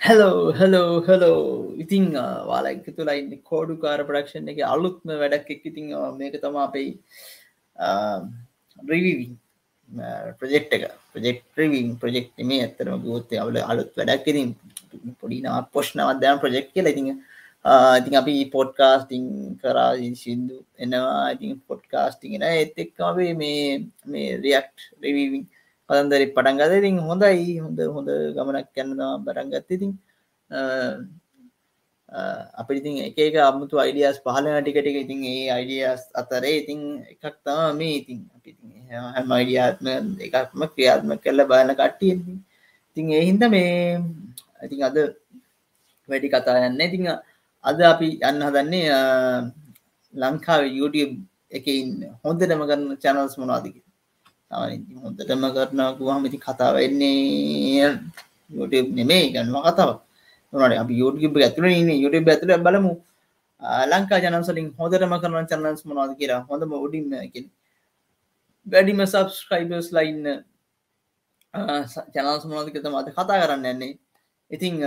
Hello hello hello ඉතිං වාලයික තුලයින්න කෝඩු කාර production එක අලුත්ම වැඩක් එක් ඉතිං මේක තම අපයි රිවිවින් ප්‍රජෙක්් එක. ප්‍රජෙක්් ්‍රීවින් ප්‍රජෙක්් මේ ඇත්තරම ගෝත්තය අවල අලුත් වැඩක් ඉතින් පොඩිනා පොෂ්නවදයන් ප්‍රජෙක්් කියල ඉතිං ඉතින් අපි පොඩ්කාස්ටිං කරා සිින්දු එනවා. ඉතින් පොඩ්කාස්ටිගෙන එත් එක්කාවේ මේ මේ රියක්් රිවිවින් පදන්දරි පටන්ගත ඉතින් හොඳයි. හොඳ හොඳ ගමනක් කැන්නවා බරංගත්ත ඉතින් අපි ඉතින් එක අමුතු අයිඩියස් පහලන ටිකටික ඉතින් ඒ අයිඩියස් අතරේ ඉතින් එකක් තම මේ ඉතින් අපි හැම අයිඩියාත්ම එකක්ම ක්‍රියාත්ම කරල බාන කට්ටිය. ඉතින් ඒ හින්ද මේ ඉතින් අද වැඩි කතා යන්න ඉතිං අද අපි යන්න හදන්නේ ලංකාව YouTube එක ඉන්න හොඳටම කරන්න චැනල්ස් මොනාදික හොඳටම කරනකු හමති කතා වෙන්නේ YouTube නෙමේ ගන්නවා කතාව නොට අපි YouTube ඇතුළ ඉන්න YouTube ඇතුළ බලමු. ලංකා ජනසලින් හොදරම කරන චන්නන්ස් මොනාද කියලා හොඳම උඩින්ම වැඩිම සබස්ක්‍රයිබර්ස් ලයින්න චනල්ස් මොනාදකත මත කතා කරන්න යන්නේ. ඉතිං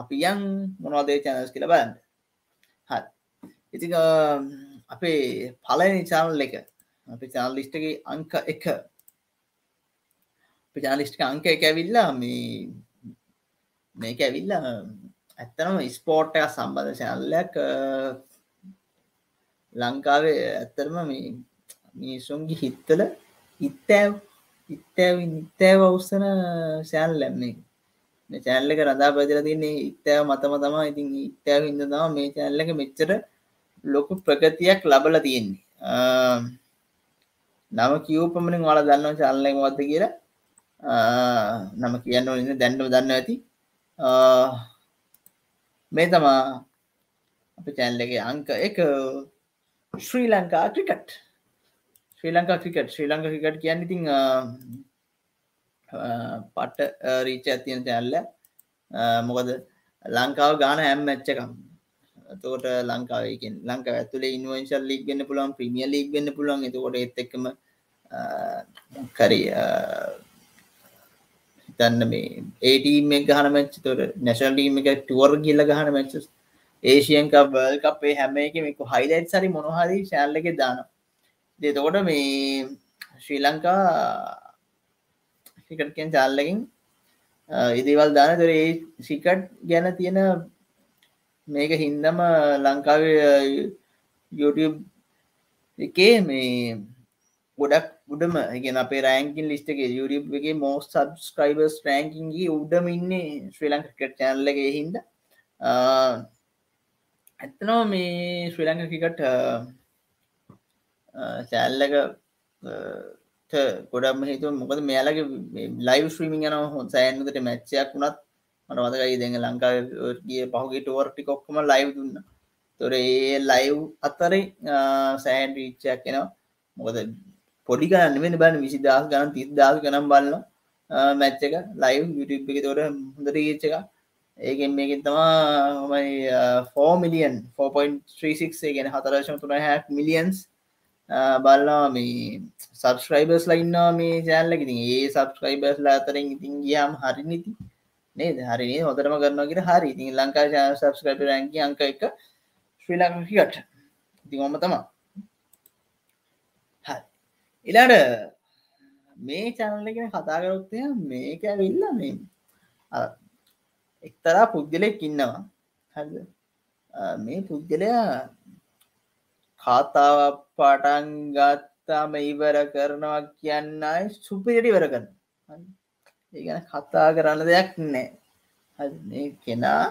අපි යන් මොනවාදේ චැනස් කියල බන්න හ ඉති අපේ පලනි චානල් එක අපි චානල් ලිස්ටගේ අංක එක පිචාලිස්ටක අංක එක ඇවිල්ලා මේ මේක ඇවිල්ලා ඇත්තනම ස්පෝට් එක සම්බඳ චැනල්ලයක් ලංකාවේ ඇත්තරම මේ මිනිසුන්ගේ හිත්තල ඉත්තෑව් ඉත්තෑව නිත්තෑව අවස්සන සෑල් ලැම්න්නේ මේ. චැල්ලක රදා පදිල තින්නේ ඉත්තෑව මතම තමා. ඉතින් ඉත්තෑව හිද තම මේ චැල්ලක මෙච්චර ලොකු ප්‍රගතියක් ලබල තියෙන්නේ නම කිව්පමනින් වල දන්න චල්ලක මත කියලා. නම කියන්න ඉන්න දැන්ඩම දන්න ඇති. මේ තමා අප චැන්ලගේ අංක එක. Sri Lanka cricket Sri Lanka cricket Sri Lanka cricket කියන්න ඉතිං පට රීච ඇතියෙන චැල්ල මොකද ලංකාව ගාන හැම් මැච්චකම් තෝට ලංකාවකින් ලංකාව ඇතුලේ ඉන්වන්ශල් ලික් ගන්න පුළුවන් ප්‍රමිය ලික් ගන්න පුළුවන්. එතකොට එත් එක්කම කරි හිතන්න මේ ඒටීම ගහන මච්ච තොර නැශල්ලීම එක ටුවර් ගිල්ල ගහන මච්ච ඒෂයන්ක බල් අපේ හැම එක මේක හයිලයිට් සරි මොනහරි ශෑල්ල එක දාන දෙතකොට මේ ශ්‍රී ලංකා ිකටකෙන් චාල්ලකින් ඉදිවල් දාන. තොර ඒ සිකට් ගැන තියෙන මේක හින්දම ලංකාවේ YouTube එකේ මේ ගොඩක් උඩම එකන අපේ රෑන්කින් ලිස්ට එක YouTube එක මෝස් සබස්ක්‍රයිබර්ස් රෑන්කින්ගේ උඩම ඉන්නේ ශ්‍රී ලංකට චැනල්ලගේ හින්ද. ඇත්තනවා මේ ශ්‍රී ලංක ක්‍රිකට චැල්ලක ගොඩම හිතු මොකද මෙයාලගේ ලයිව ශ්‍රීමින් යන හො සෑන්කට මැච්චයක් වුණත් මට මතකයි දෙඟ ලංකාවගේ පහුගේ ටෝර්ටි කොක්කම ලයිව් දුන්න. තොර ඒ ලයිව් අතරේ සෑන් රීච්චයක් කෙනවා මොකද පොඩි ගන්න වෙන බන්න විසි දස් ගන තිස් දස් ගනම් බලන්න මැච්ච එක ලයිව් YouTube එක තොර හොඳට ඒච්ච එක ඒකෙන් මේකින් තමා හොමයි ෆෝ මිලියන් 4.36 ගෙන හතරශම තුන හැ මිලියන්ස් බල්ලා මේ සබස්ක්‍රයිබර්ස් ලයින්නවා මේ චෑල්ලක ඉතින් ඒ සබස්ක්‍රයිබර්ස් ලා අතරින් ඉතින් ගියාම් හරි නිති. නේද? හරි හොතරම කරනගෙන හරි. ඉතින් ලංකා සබස්ක්‍රයිබ රැංකි අංක එක ශ්‍රී ලංකිකට ඉතින් ඔම තමා හරි ඉලාට මේ චැනල්ලගෙන කතා කරොත්තය මේක ඇවිල්ල මේ එක්තරා පුද්ගලෙක් ඉන්නවා. හ මේ පුද්ගලයා කාතාව පටන් ගත්තාම ඉවර කරනවා කියන්නයි සුපිරි වර කරන ඒගැන කතා කරන්න දෙයක් නෑ කෙනා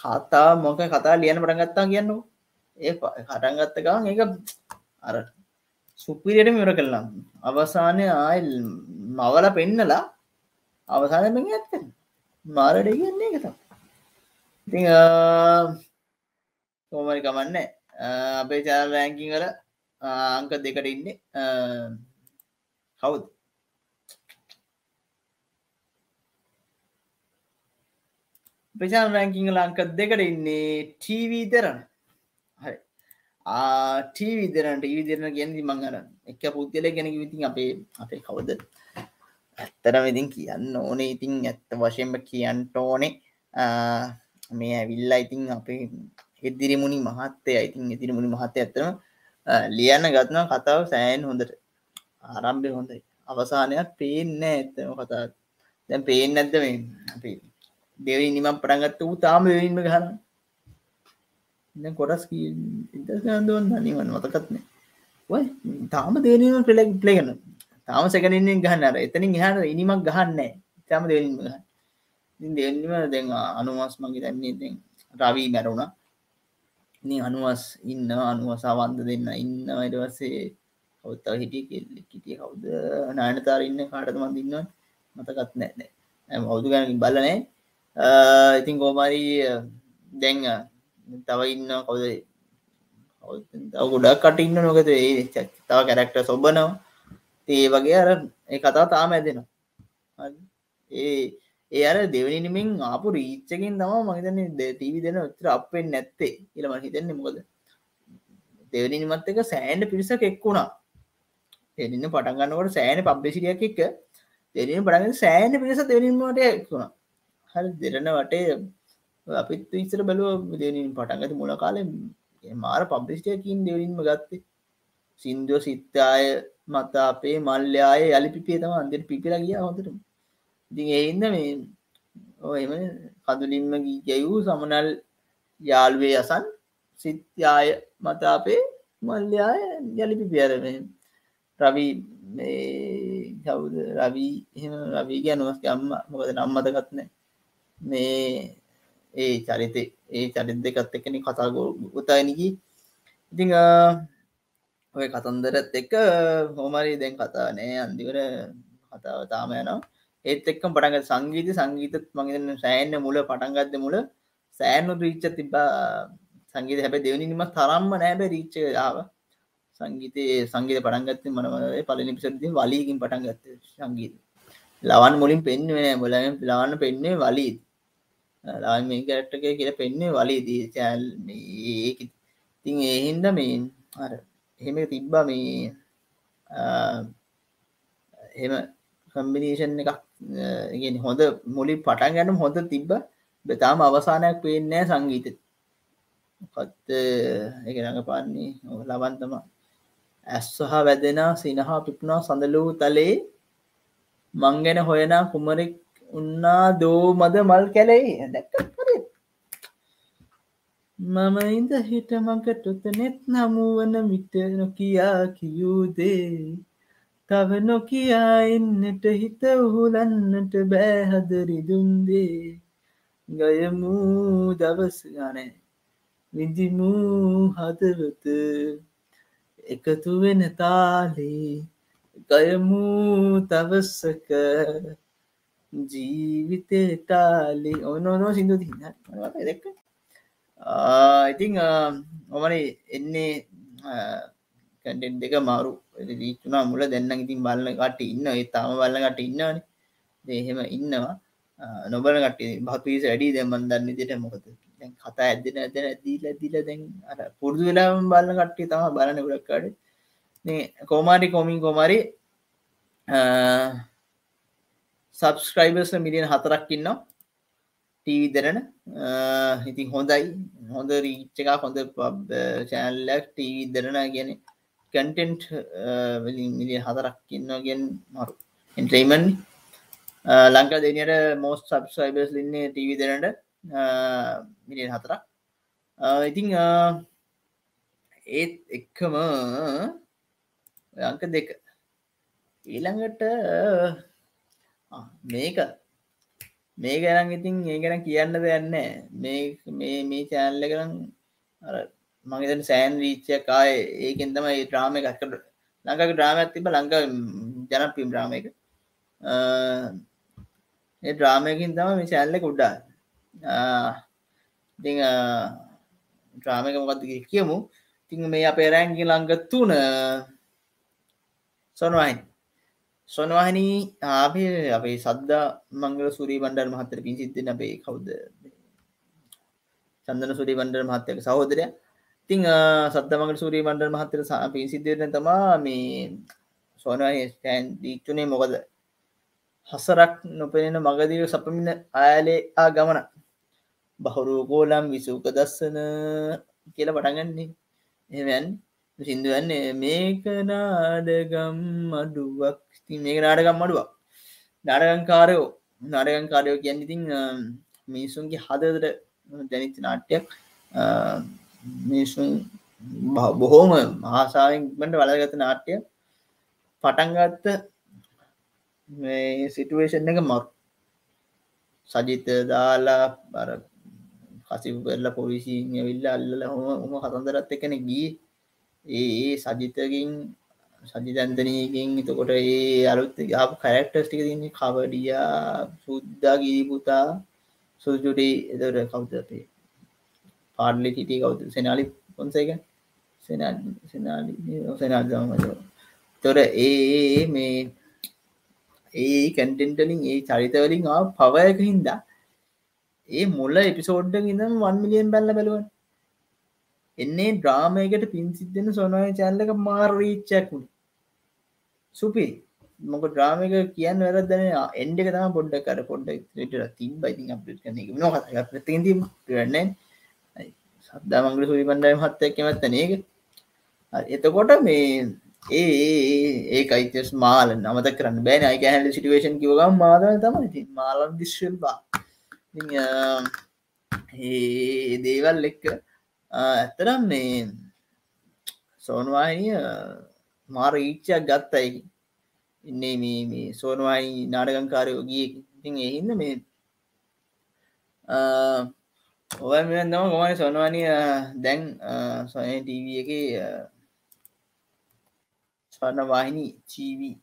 කතා මොක කතා ලියන පටගත්තා කියන්නු ඒ කටන් ගත්ත ගවන් ඒ අර සුපිරියට මිර කරනම් අවසානය ආයිල් මවල පෙන්නලා අවසාන පෙන් ඇත්ත මාරට කියන්නේ එකත ඉති කෝමරි කමන්න. අපේ චාල් රෑංකින් කර අංක දෙකට ඉන්නේ. කවුද? ප්‍රචාන් රැංකිං ලංක දෙකට ඉන්නේ ටීවී දෙරන හරි ආටීවී දෙරනට විදිරන ගැනදි මංගර එක පුද්ගල ගැන විතින් අපේ අපේ කවුද? ඇත්තරම ඉතින් කියන්න ඕනේ. ඉතින් ඇත්ත වශයෙන්ම කියන්නට ඕනේ. මේ ඇවිල්ලා ඉතින් අපේ එදිරිමුණි මහත්තය ඉතින් ඉදිරිමුණි මහත්තය ඇත්තම ලියන්න ගත්න කතාව සෑන් හොඳට ආරම්භය හොඳයි. අවසානයක් පේන්න ඇත්තම කතා දැන් පේෙන් නැද්ද මේ? අපි දෙවනි නිමම් පටන්ගත්ත වූ තාම වෙන්ම ගහන කොටස් ඉදන්දුවන් දනිවන් මතකත්නේ ඔය තාම දෙනීම පෙලෙක් පලේගන තාම සැකනෙන් ගහන්න අර එතනින් හට ඉනිමක් ගහන්න තාම දෙවනිම ගහ දෙන්නම දෙ අනුවස් මගේ දැන්නේ දෙ රවී මැරුණා. ඉනි අනුවස් ඉන්න අනුවසාවන්ද දෙන්න ඉන්න අයිටවස්සේ කවත්තාව හිටිය කෙල්ලෙ කිටිය කවුද? නානතාර ඉන්න කාටත මන්දින්න මතකත් නෑ හවුදු ගැනකින් බලනෑ ඉතින් කෝමරී දැන් තව ඉන්න කවුද? ගොඩක් කටින්න නොකත ඒ තව කැරක්ට සොබනවා ඒ වගේ අර ඒ කතා තාම ඇදෙනවා ඒ ඒ අර දෙවනිනිමින් ආපු රීච්චකින් තම මහිතන ටීවි දෙන ඔච්චර අපෙන් නැත්තේ කියලම හිතන්නේ. මොකද දෙවනිනිමත් එක සෑන්ඩ පිරිසක් එක්වුණා දෙන්න පටන්ගන්නකොට සෑන පබ්බෙසිරියක් එක්ක දෙරෙන පටග සෑන පිරිස දෙවනින්මට එක්වුණා හරි. දෙරන වටේ අපිත් ඉස්සර බැලුව දෙනින් පටන්ගත මුල කාලෙ මාර පබ්බිස්ටයකින් දෙවනින්ම ගත්තේ? සින්දුව සිත්තාය මත අපේ මල්්‍යයාය යලි පිපේ තම අන්දර පිපිල ගිය හොඳට ඉතින් එයින්ද මේ එම කදුලින්ම ගැයූ සමනල් යාල්වේ අසන් සිත්යාය මත අපේ මල්්‍යයාය යලි පිපියරම රවී කවුද? රවී එම රවී ගැනුවස් අම්ම මොකද නම්මතකත්නෑ මේ ඒ චරිත ඒ චරිත දෙකත් එකන කතා උතායනකි ඉතිං ඔය කතන්දරත් එක්ක හෝමරි දැන් කතානෑ අන්දිවර කතාව තාම යනවා. ඒත් එක්ක පටග සංගීත සංගීතත් මගේන සෑන්න මුල පටන්ගත්ද මුල සෑනු රීච්ච තිබා සංගීත හැබ දෙවනිනිම තරම්ම නෑබැ රීච්ච ආව. සංගීතය සංගීත පටන්ගත්ත මනවේ පලනි පිසරදි වලීකින් පටන්ගත්ත සංගීත. ලවන් මුලින් පෙන්වෙන මුල ලවන්න පෙන්න්නේ වලීත් ලාම මේ කැරට්ටක කියල පෙන්න්නේ වලීදී. චැල් ඉතින් ඒහින්ද මේ අර එහෙම තිබ්බා මේ එම කම්බිනේෂන් එකක් ගෙන හොඳ මුලි පටන් ගැනම් හොඳ තිබ්බ. බෙතාම අවසානයක් පේනෑ සංගීත කත් එක රඟ පාන්නේ ලබන්තම ඇස්වහ වැදෙන සිනහා පිපුණා සඳලූ තලේ මංගෙන හොයනා කුමරෙක් උන්නා දෝ මද මල් කැලෙයි දැක්ක මම ඉඳ හිට මඟටොත නෙත් නමුවන විට නොකයා කියූදේ තව නොකයා එන්නට හිත උහුලන්නට බෑහදරිදුම්දේ ගයමූ දවස ගනෑ. විදිමූ හදවත. එකතු වෙන තාලේ. ගයමූ තවස්සක ජීවිතේතාලි. ඔන්න නො සිින්දු තින්න දෙක්ක. ඉතිං ඔමන එන්නේ කැන්ටෙන් දෙක මාරු. දීචුනා මුල. දෙන්න ඉතින් බල්ල කට ඉන්න ඒ තාම බල්ලකට ඉන්නන දෙහෙම ඉන්නවා. නොබල කට භත්වීස වැඩි දෙමන් දන්න දිට මොකද? කතා ඇදෙන ඇදන ඇදීල දිල දැන් අර පුරදු වෙලාම බල්ල කට්ටි තම බලන ගොඩක්කාඩ කෝමාරි කොමින් කොමරි සබස්ක්‍රයිබර්ස් මිලියන හතරක් ඉන්නවා. ටීවි දෙරන ඉතින් හොඳයි. හොඳ රීච්ච එක හොඳ පබ් චෑල්ලක් ටීවි දෙරන ගැන කටෙන්ට් මිලිය හතරක් ඉන්නගෙන් මරු එන්ට්‍රේමන් ලංකා දෙනයට මෝස් සබ්ස්යිබර්ස් ලින්නේ ටීවි දෙනට මිලියන් හතරක්. ඉතිං ඒත් එක්කම අංක දෙක. ඊළඟට මේක. මේ ගැන ඉතින් ඒ ගැන කියන්න දෙයන්න මේ මේ මේ චෑල්ල කරම් මගේතන සෑන් රීච්චකාය ඒකෙන් තම ඒ ්‍රාම එකකට ලංකාක ්‍රාම ඇතිබ ලංකා ජනපිම් ්‍රාම එක. ඒ ඩ්‍රාමයකින් තම මේ චැල්ල කුඩ්ඩා ඉති ්‍රාමක මොකක්ද කියමු. තිං මේ අපේ රැංගි ළඟත්තුන සොනවාහින් සොනවාහිනී ආපේ අපේ සද්දා මංගල සුරී බණ්ඩර් මහත්තර පින් සිද්ධන අපේ කවුද? චන්දන සුරී බණ්ඩර් මහත්තක සහෝදරය. තිං සද්දමගල සුරී බණ්ඩර් මහත්තර පින් සිද්ධන තමා මේ සොනවාහි ස්ටෑන් දීච්චුනේ මොකද? හසරක් නොපෙනෙන මගදීව සපමින අයාලේ ආ ගමන. බහුරුකෝලම් විසූක දස්සන කියල පටගන්නේ එවැන් සිින්දුවන්නේ මේක නාඩගම් අඩුවක්. ති මේක නාඩගම් අඩුවක්. නාඩගංකාරයෝ නාඩගංකාරයෝ කියන්න ඉතින් මිනිසුන්ගේ හදදට ජනිත නාට්‍යයක්. මිනිසුන් බොහෝම මහාසාාවෙන්ට වලගත නාට්‍ය පටන්ගත්ත සිටුවේෂන් එක මරු. සජිත දාලා බර කසිපු කරල පොලිසි විල්ල අල්ල හොම හොම කතන්දරත් එකන ගී ඒ සජිතකින් සජිතන්තනයකින් එතකොට ඒ අලුත් ආපු කැරක්ටර්ස් ටික තින්නේ කවඩියා සුද්දා ගීපුතා සුජුටි එතට කවුද අපේ? පාඩලි හිටිය කවුද? සෙනාලි පොන්සේක සෙනාලි සෙනාදමද තොර ඒ මේ ඒ කැන්ටෙන්ටලින් ඒ චරිතවලින් ආ පවයක හින්දා ඒ මුල්ල එපිසෝඩ්ඩ ඉඳම් වන් මිලියන් බැල්ල බැලුවන්. එන්නේ ඩ්‍රාමයකට පින් සිද්ධන සොනය චැල්ලක මාර්රීච්චැකුණ සුපි මොක ඩ්‍රාමක කියන්න වැරදන එන්ඩ තම පොඩ්ඩ කර පොඩ්ඩ ට තින් බයිති අපට කන නො ප්‍රතිීම න්න සද්දා මංගල සුරි පණ්ඩයම හත්තයක් මැත්තනක එතකොට මේ ඒ ඒ අයිතස් මාල නමත කරන්න බෑන අයි හැල සිටුවේෂන් කිවගම් මාදන තමයි ති මාලම් දිශ්වල් බා. ඒ දේවල් එක්ක ඇත්තරම් මේ සෝනවාහිනිය මාර ඊච්චයක් ගත්තයි. ඉන්නේ මේ මේ සෝනවාහි නාඩගංකාරයෝ ගිය. ඉතින් එහින්න මේ ඔය මෙ දම ගොමන සොනවානිය දැන් සොය ටීව එක ස්වර්ණ වාහිනි චීවී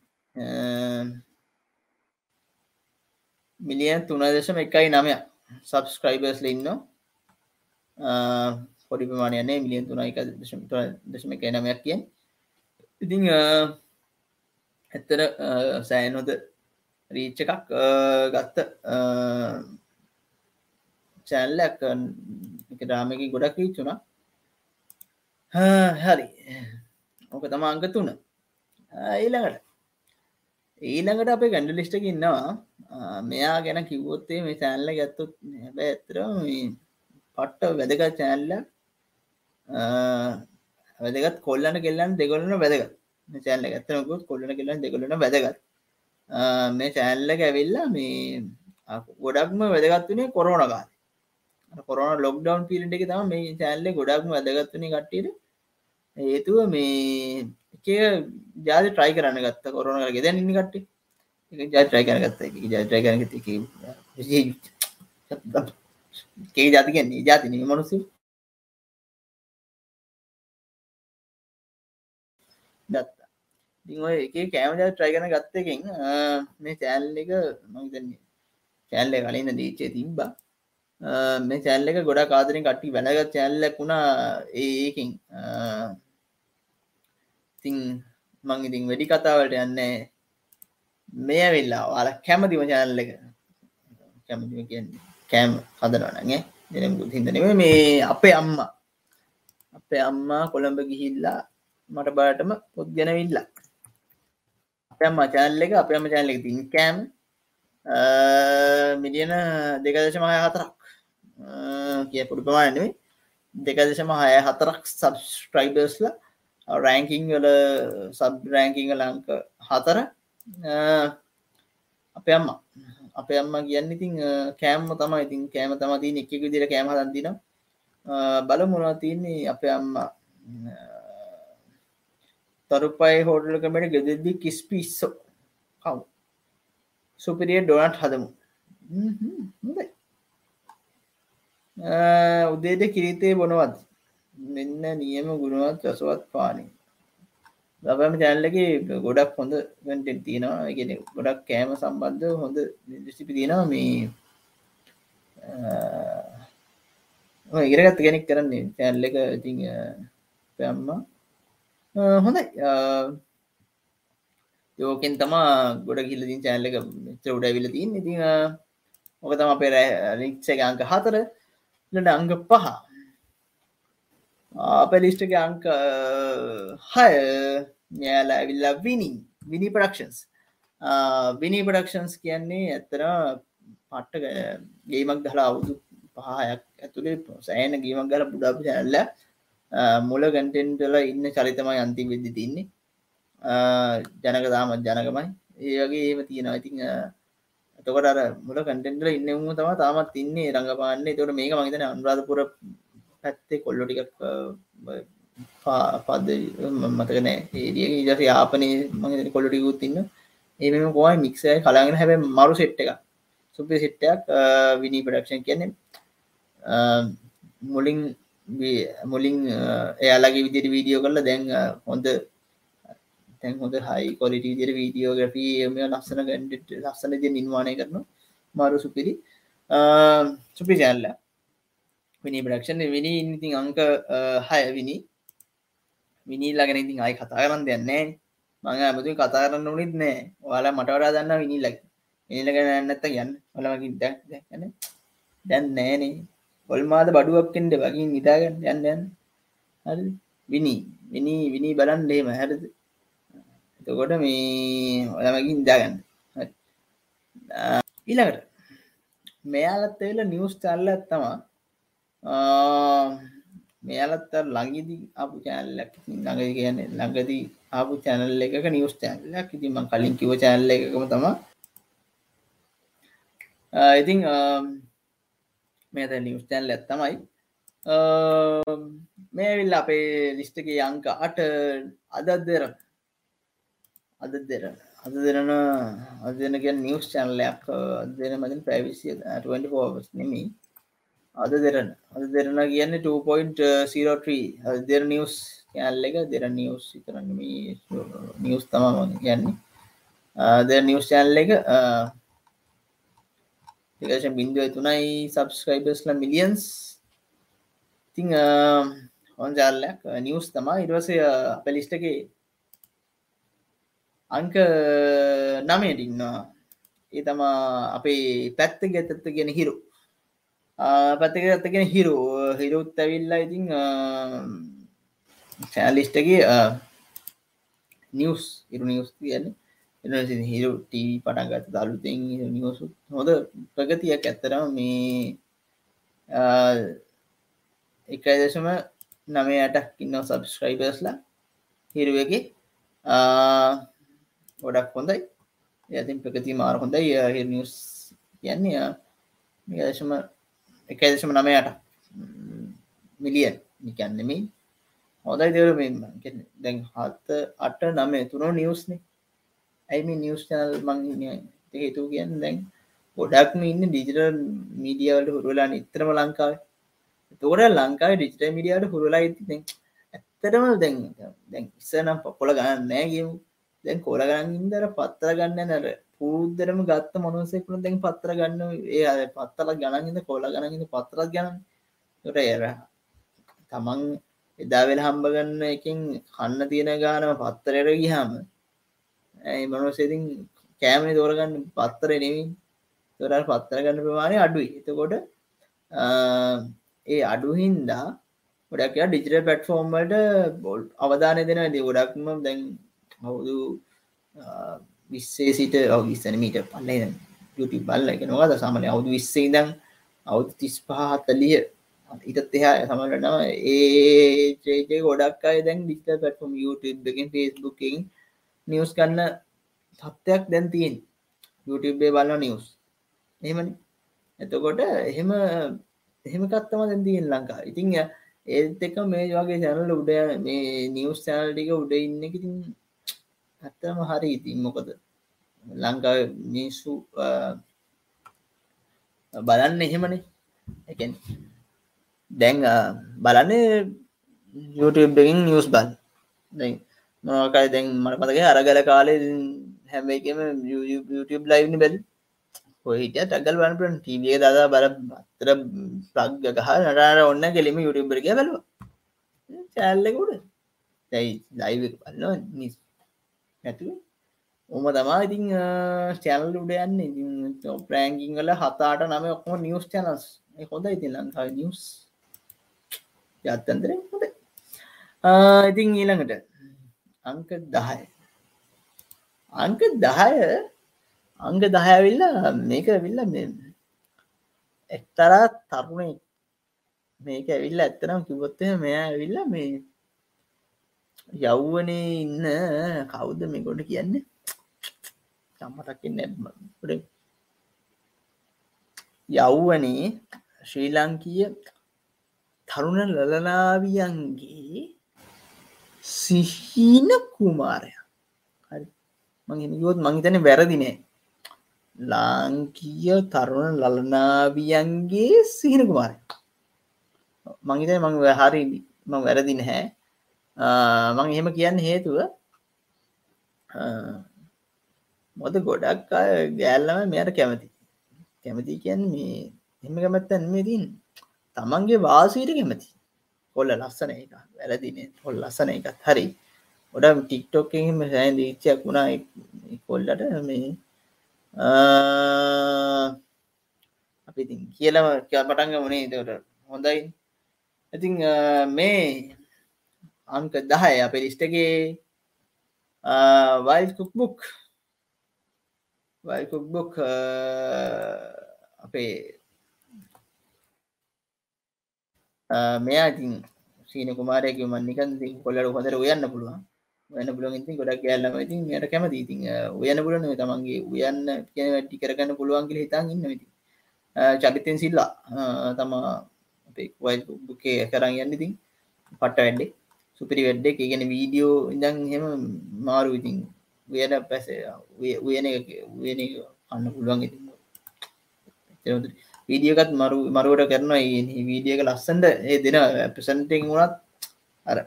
මිලියන් තුන දශම එකයි නමය සබස්ක්‍රයිබර්ස් ලඉන්න පොඩි ප්‍රමාණයන්නේ මිලියන් තුනයි දශම දශම එක නමයක් කියෙන් ඉතිං ඇත්තර සෑනොද රීච්ච එකක් ගත්ත චැල්ලක් එක ඩාමක ගොඩක් රීච්චුණා හරි. ඕක තම අංක තුන. ඊළඟට. ඊළඟට අපේ ගැඩ ලිස්ටක ඉන්නවා. මෙයා ගැන කිව්වොත්තේ මේ චැල්ල ගත්තුත් හැබැ ඇතර පට්ට වැදගත් චැල්ල වැදගත් කොල්ලන කෙල්ලන් දෙගොලන වැදගත් චැල්ල ඇත්තනකුත් කොල්ලන කෙල්ලන් දෙගොලන වැදගත් මේ චැල්ල ඇවිල්ලා මේ ගොඩක්ම වැදගත් වනේ කොරෝන ගාන කොරන ලොක්ඩවන් පිලිට එක තම මේ චැල්ල ගොඩක්ම වැදගත්වන කට්ටියට හේතුව මේ එක ජාද ට්‍රයි කරන්න ගත්ත කොරන ගෙද ඉන්න කට ජා ට්‍රයි කර ගත්ත ජාට්‍රයි කරන කේ ජාතිකන්නේ ජාතින මනුසු දත්තා දිං එක කෑම ජා ට්‍රයි කරන ගත්තකින් මේ චෑල් එක මහිතන්නේ චෑල්ල කලින්න්න දීචේ තිබ්බා. මේ චැල්ල එක ගොඩා කාදරින් කට්ටි වැලගත් චැල්ලක් වුණා ඒකින් ඉතිං මං ඉතින් වැඩි කතාවට යන්නේ මේ වෙල්ලා වාල කැමතිම චැනල්ල එක. කැමතිම කියන්නේ කෑම් හදනවනගේ දෙනම් හිදනව මේ අපේ අම්මා අපේ අම්මා කොළඹ ගිහිල්ලා මට බාටම පොත් ගැනවිල්ලා අපම චැනල්ල එක අප අම චැනල එක තින් කෑම් මිලියන දෙකදශමය හතරක් කිය පුඩි ප්‍රමාණනේ දෙකදශම හය හතරක් සබස්ට්‍රයිබර්ස්ලා රෑංකිං වල සබ් රෑංකිං ලංක හතර අපේ අම්ම. අපේ අම්ම කියන්න ඉතින් කෑම්ම තම ඉතින් කෑම තම තින් එක විදිර කෑම දන්දින බල මොනා තියන්නේ අපේ අම්ම. තරුපයි හෝටලකමට ගෙදෙද්දි කිස් පිස්සෝ කව් සුපිරිය ඩොනට් හදමු. උදේට කිරිතේ බොනවත් මෙන්න නියම ගුණුවත් රසවත් පානි. ලබම චැල්ලගේ ගොඩක් හොඳ ගටෙන් තියෙනවා. ගෙන ගොඩක් කෑම සම්බන්ධ හොඳ සිපි තියෙනවා. මේ ඉරගත් කෙනෙක් කරන්නේ චැල්ල එක. ඉති පැම්මා හොඳයි. යෝකෙන් තමා ගොඩ කිල්ලදින් චැල්ල එක මෙත්‍ර උඩ විල තින් ඉති ඕක තම පෙර රික්ෂක අංක හතර ලට අංග පහ. පැලිස්ටක අංක හය යාලා ඇවිල්ලා විනි විනි පඩක්ෂන්ස් විනි පඩක්ෂන්ස් කියන්නේ ඇත්තර පට්ට ගේමක් දහලා අවුදු පහයක් ඇතුළේ සෑන ගීමක් ගල පුඩාපු චැනල්ල මුල ගැන්ටෙන්ටල ඉන්න චරිතමයි අන්තිම වෙද්දි තින්නේ. ජනක දාමත් ජනකමයි. ඒවගේ ඒම තියෙනවා. ඉතිං එතකොට අර මුල කටෙන්ටල ඉන්න උම තම තාමත් තින්නේ රඟපාන්නේ තොට මේක මහිතන අනුරාධපුර පැත්තේ කොල්ලො ටිකක් පද මතකනෑ ඒදිය ඉජස යාපනය මහිතන කොල්ලොටිකුත් ඉන්න ඒම කොයි මික්සය කලාගෙන හැබ මරු සෙට් එක සුපි සිට්ටයක් විනී ප්‍රඩක්ෂන් කියන්නේ. මුලින් මුලින් එයාලගේ විදිරි වීඩියෝ කරලා දැන් හොඳ තැන් හොඳ හයි කොලිට දිර වීඩියෝග්‍රපී එම ලස්සන ගැන්ඩ ලස්සන ද නිර්මාණය කරන මාරු සුපිරි. සුපි ජැල්ල විනි ප්‍රක්ෂණ විනි ඉතින් අංක හය විනි විනිල්ලාගෙන ඉතින් අයි කතා කරන්න දෙන්නේ මඟ ඇමතු කතා කරන්න උනිත් නෑ ඔයාලා මටවරා දන්න විනිල්ලක් නිලගෙන ඇන්නත්ත යන්න ඔලමකින් දැක් දැන දැන් නෑනේ ඔල්මාද බඩුවක්කෙන්ට වකින් නිතාගන්න යන්න යන්න. හරි. විනි. විනි විනි බලන් ලේම හැරද? එතකොට මේ ඔලමකින් දාගන්න ඊළඟට මෙයාලත් වෙල නිවස් චල්ල ඇත්තමා මෙයාලත් ළඟිදි අපපු චෑල්ලක් ළඟදි කියන්නේ ළඟදී ආපු චැනල් එකක නිවස් චැල්ලක් ඉතිම කලින් කිව චැල්ල එකකම තම. ඉතිං මේත නිවස් චැල්ල ඇත්තමයි මේවිල් අපේ ලිස්ටක යංක අට අදත් දෙරන අද දෙරන අද දෙරන අදනක නිවස් චැනලයක් දෙන මතින් පැවිසිය 24 නෙමී අද දෙරන. අද දෙරන කියන්න 2.03 දෙර නිවස් කෑල්ල එක. දෙර නිවස් කරන්න නිවස් තම කියන්නේ. ද නිවස් චැල්ල එක එකශ බින්දුව තුනයි සබස්ක්‍රයිබස්ල මිලියන්ස් ඉතිං හොන් ජාල්ලයක් නිවස් තමා ඉරවසය පැලිස්ටගේ අංක නමයට ඉන්නවා ඒ තමා අපේ පැත්ත ගැතත්ත ගෙන හිරු පැත්තක ඇත්තගෙන හිරු හිරුත් ඇවිල්ලා ඉතිං චෑලිස්ටගේ නිවස් ඉරු නිවස් කියන්නේ එ හිරු ටී පටන්ගත දළුතෙන් නිවසු. හොද ප්‍රගතියක් ඇත්තරම මේ එකයි දශම නමයටක් ඉන්න සබස්ක්‍රයිබර්ස්ලා හිරුවගේ ගොඩක් හොඳයි. ඇතින් ප්‍රගති මාර හොඳයි. හි නිවස් කියන්නේ මේ දශම එකයි දශම නමයට මිලියන් නිකන්නෙමයි හොදයි දෙවර දැන් හත්ත අට නමේ තුන නිවස්නේ ඇයිම නිවස් චනල් මං හේතු කියන්න දැන් ගොඩක්ම ඉන්න ඩිජිටල් මීඩියවලට හුරුලා නිතරම ලංකාව. තෝට ලංකාව ඩිජිට මිඩියට හුරුලා ඇති දැන් ඇත්තරම දැන් දැන් ඉස්සනම් පොල ගන්න නෑගමු දැන් කොල ගන්න ඉදර පත්තර ගන්න නැර පුූදරම ගත්ත මොනසෙකුණ දැන් පත්තර ගන්න ඒ පත්තල ගණන්ද කොල ගණන්ද පත්තරත් ගන්න ට එර තමන් එදා වෙල හම්බ ගන්න එකින් කන්න තියෙන ගානම පත්තරයට ගිහාම ඇයි මනොසේතින් කෑමනි තෝරගන්න පත්තර නෙවින් තොර පත්තර ගන්න ප්‍රමාණය අඩුයි. එතකොට ඒ අඩු හින්දා ගොඩක් ඩිජිට පැට්ෆෝර්ම්මට බොල් අවධානය දෙෙන ඇති ගොඩක්ම දැන් හවුදු විස්සේ සිට ඔගිස්සන මීට පල්ල යුටි බල්ල එක නොවද සමල අවුදු විස්සේ දම් අවුදු තිස් පහතලිය ඉතත් එහා සමලටම ඒජේ ගොඩක් අය දැන් ඩිස්ට පැටම් YouTube එකෙන් ෆස්බුකින් නිවස් කන්න තත්ත්වයක් දැන් තියෙන්. YouTube බලන්න නිවස් එහෙමනි. එතකොට එහෙම එහෙමකත්තම දැන්තියෙන් ලංකා ඉතිං ඒත් එක මේ වගේ චැනල උඩ මේ නිවස් චැනල් ටික උඩ ඉන්න ඉතින් ඇත්තම හරි ඉතින් මොකද? ලංකාව මිනිස්සු බලන්න එහෙමනේ. එකෙන් දැන් බලන්න YouTube එකින් නිවස් බල් මොකයි දැන් මට මතක අරගල කාලේ හැම එකම YouTube ලයිව්නි බැලි ඔහිට ටගල් වන්පරන් ටීවිය දදා බල අතර ප්ලග් ගහ නටාර ඔන්න කෙලිම YouTubeබරග බැලවා. චැල්ලකුට දැයි ලයිව බලන්න නිස් ඇතුව ඔම තමා ඉතින් චැනල් උඩ යන්න. ඉතින් ප්‍රෑංගිං වල හතාට නම ඔක්කොම නිියස් චැනස් හොඳ ඉතින් ලංකාව නිියස් ජත්තන්තර හොඳ ඉතින් ඊළඟට අංක දහය. අංක දහය අංග දහයවිල්ල මේක විල්ල එක්තරා තරුණ මේක ඇවිල්ල ඇත්තනම් කිවොත්තය මෙයා ඇවිල්ල මේ යව්වනේ ඉන්න කවුද මේ ගොඩ කියන්නේ සම්මතක්කින්න ට යව්වනේ ශ්‍රී ලංකීය තරුණ ලලනාවියන්ගේ සිහින කුමාරය. හරි. මගියොත් මහිතන වැරදිනෑ ලාංකීය තරුණ ලලනාවියන්ගේ සිහින කුමාරය. මංහිත මං හරි මං වැරදි නැහැ. මං එහෙම කියන්න හේතුව මොද ගොඩක් ගෑල්ලම මෙයට කැමති. කැමති කියන්න මේ එම කැමැත්තන් මෙතින් තමන්ගේ වාසීට කැමති. කොල්ල ලස්සන එක වැරදින. හොල් ලස්සන එකත් හරි. ගොඩ ටික්ටොක්කෙම සෑන් දීච්චයක් වුණා. කොල්ලට මේ අපි ඉතින් කියලම පටන්ග වනේ දට හොඳයි. ඉතින් මේ අංක දහය අප ලිස්ටගේ වයිල් කුක්බුක් වයිල් කුක්බුක් අපේ Ah, මෙයා ඉතින් සීන කුමාරයක මන්නිකන් කොල්ලට හොඳර උයන්න පුළුවන්. වන්න පුළුවන් ඉතින් ගොඩක් ගැල්ලම ඉතින් යට කැමති. ඉතින් ah, උයන්න පුලන තමන්ගේ උයන්න කියන වැටි කරගන්න පුළුවන් කියල හිතන් ඉන්න ඉති ah, චරිතෙන් සිල්ලා. තමා වයිල් බුකේ කරන්න යන්න ඉතින් පට්ට වැඩ්ඩේ. සුපිරි වැඩ්ඩෙක් ඉගෙන වීඩියෝ ඉඳන් හෙම මාරු ඉතින් උයන පැස උයන උයන අන්න පුළුවන් ඉතින්. වීඩියකත් මරු මරුවට කරනවා වීඩියක ලස්සන්ට ඒ දෙන ප්‍රසන්ටෙන් වුණත් අර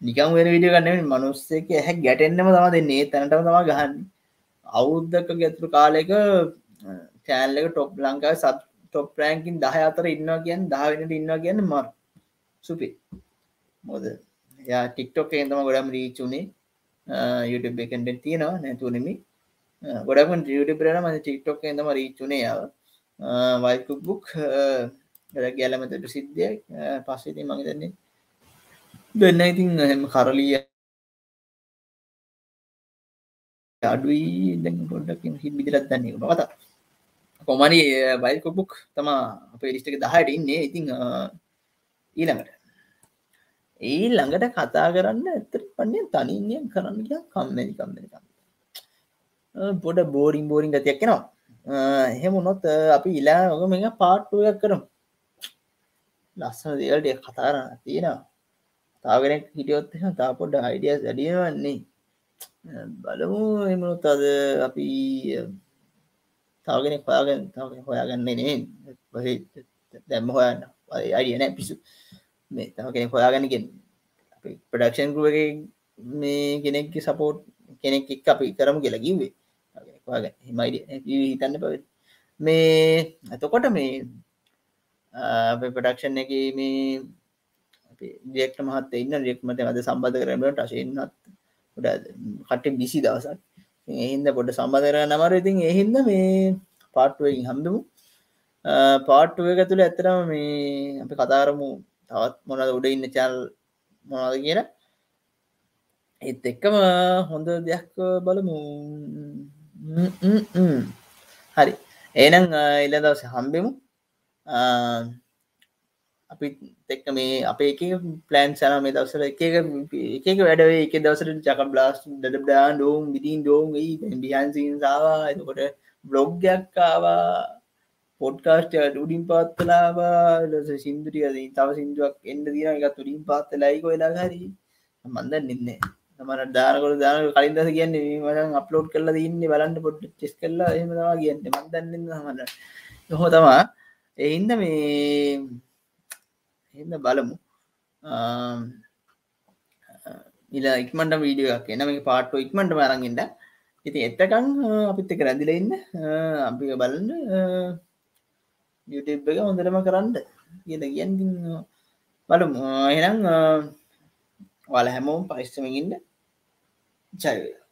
නිකම් වෙන විඩිය ගන්න මනුස්සක හැ ගැටෙන්න්නම තම දෙන්නේ. තැනටම තම ගහන්න. අවුද්ධක ගැතුරු කාලෙක චෑන්ලක ටොප් ලංකාව සබ් ටොප් රෑන්කින් දහ අතර ඉන්නවා කියන් දාවෙනට ඉන්නවා කියන්න මර. සුපි මොද යා ටික්ටොක් එතම ගොඩම් රීචුනේ YouTube එකෙන්ට තියෙනවා. නැතුනෙමි ගොඩම ියට බරන ම ටික්ටොක් එතම රීචුනේ යාව වයිකුක් බුක් ගැලමතට සිද්ධිය පස්සේති මඟ දන්නේ දෙන්න ඉතින් හෙම කරලිය අඩුයි. දැ පොඩ්ඩක් හි බිදිරත් දන්නේ පත කොමනි බයිකොබුක් තම අපේ ලිස්ටක දහට ඉන්නේ. ඉතිං ඊළඟට. ඒ ළඟට කතා කරන්න ඇතර පන්නේ තනින්ය කරන්න කිය කම්මැලි කම්මැලි කම් පොඩ බෝරින් බෝරින් ගතියක් කෙනවා එහෙමුණොත් අපි ඉලා ඔක මේ පාට්ටුවක් කරම්. ලස්සන දේවල්ට කතාරන්න තියෙනවා. තාගෙනෙක් හිටියොත් තා පොඩ්ඩ අයිඩිය වැඩියවන්නේ බලමු එමනුත් අද අපි තාගෙනෙක් හොයාගෙන තාගෙන හොයාගන්නේ නේ දැම්ම හොයන්න. අයිඩිය නෑ පිසු මේ තම කෙනෙක් හොයාගැනගෙන් ප්‍රඩක්ෂන් ගුව මේ කෙනෙක් සපෝට් කෙනෙක් එක් අපි කරමු කියලා කිව්වේ මයිඩ හිතන්න පව මේ ඇතකොට මේ ප්‍රඩක්ෂන් එක මේ දියෙක්ට මහත් ඉන්න ෙක්මට අද සම්බධ කරමට අශයෙන්ත් කට බිසි දවසක්. එහින්ද පොඩ සම්බධ කර නමර ඉතින් එහින්ද මේ පාට්ුවකින් හම්බමු. පාට්ටුව එක තුළ ඇතරම මේ අපි කතාරමු තවත් මොනද උඩ ඉන්න චල් මොනද කියන ඒත් එක්කම හොඳ දෙයක් බලමු. හරි. ඒනම් එල්ල දවස හම්බෙමු. අපි එක්ක මේ අපේ එක පලෑන් සන මේ දවසර එක එක වැඩවේ එක දවසට චක බ්ලාස් ඩඩා ඩෝම් විටින් ඩෝම් බිහන්සින් සාවා එතකොට බ්ලොග්ගයක්කාවා පොඩ්කාස්ට උඩින් පාත්තලාවා සිින්දුටිය තව සිින්දුවක් එන්න දින එකත් උඩින් පාත්තලයික වෙලා හරි. මන්ද නින්නේ තමට දානකොට දාන කලින් දස කියන්නේ මට අප්ලෝඩ් කරලා ඉන්න බලන්න පොඩ් චෙස් කරලා එහෙමවා කියන්න. මන්දන්න හමට නොහෝ තමා එහින්ද මේ එන්න බලමු. ඉලා ඉක්මට වීඩියක් එන මේ පාට්ටෝ ඉක්මට මරගින්ට ඉති එත්තකං අපිත් එක රැදිල ඉන්න. අපි බලන්න. යුටබ් එක හොඳටම කරන්න. කියද කියන් බලමු. එනම් වල හැමෝම් පරිස්සමගින්ට ජයවෙලා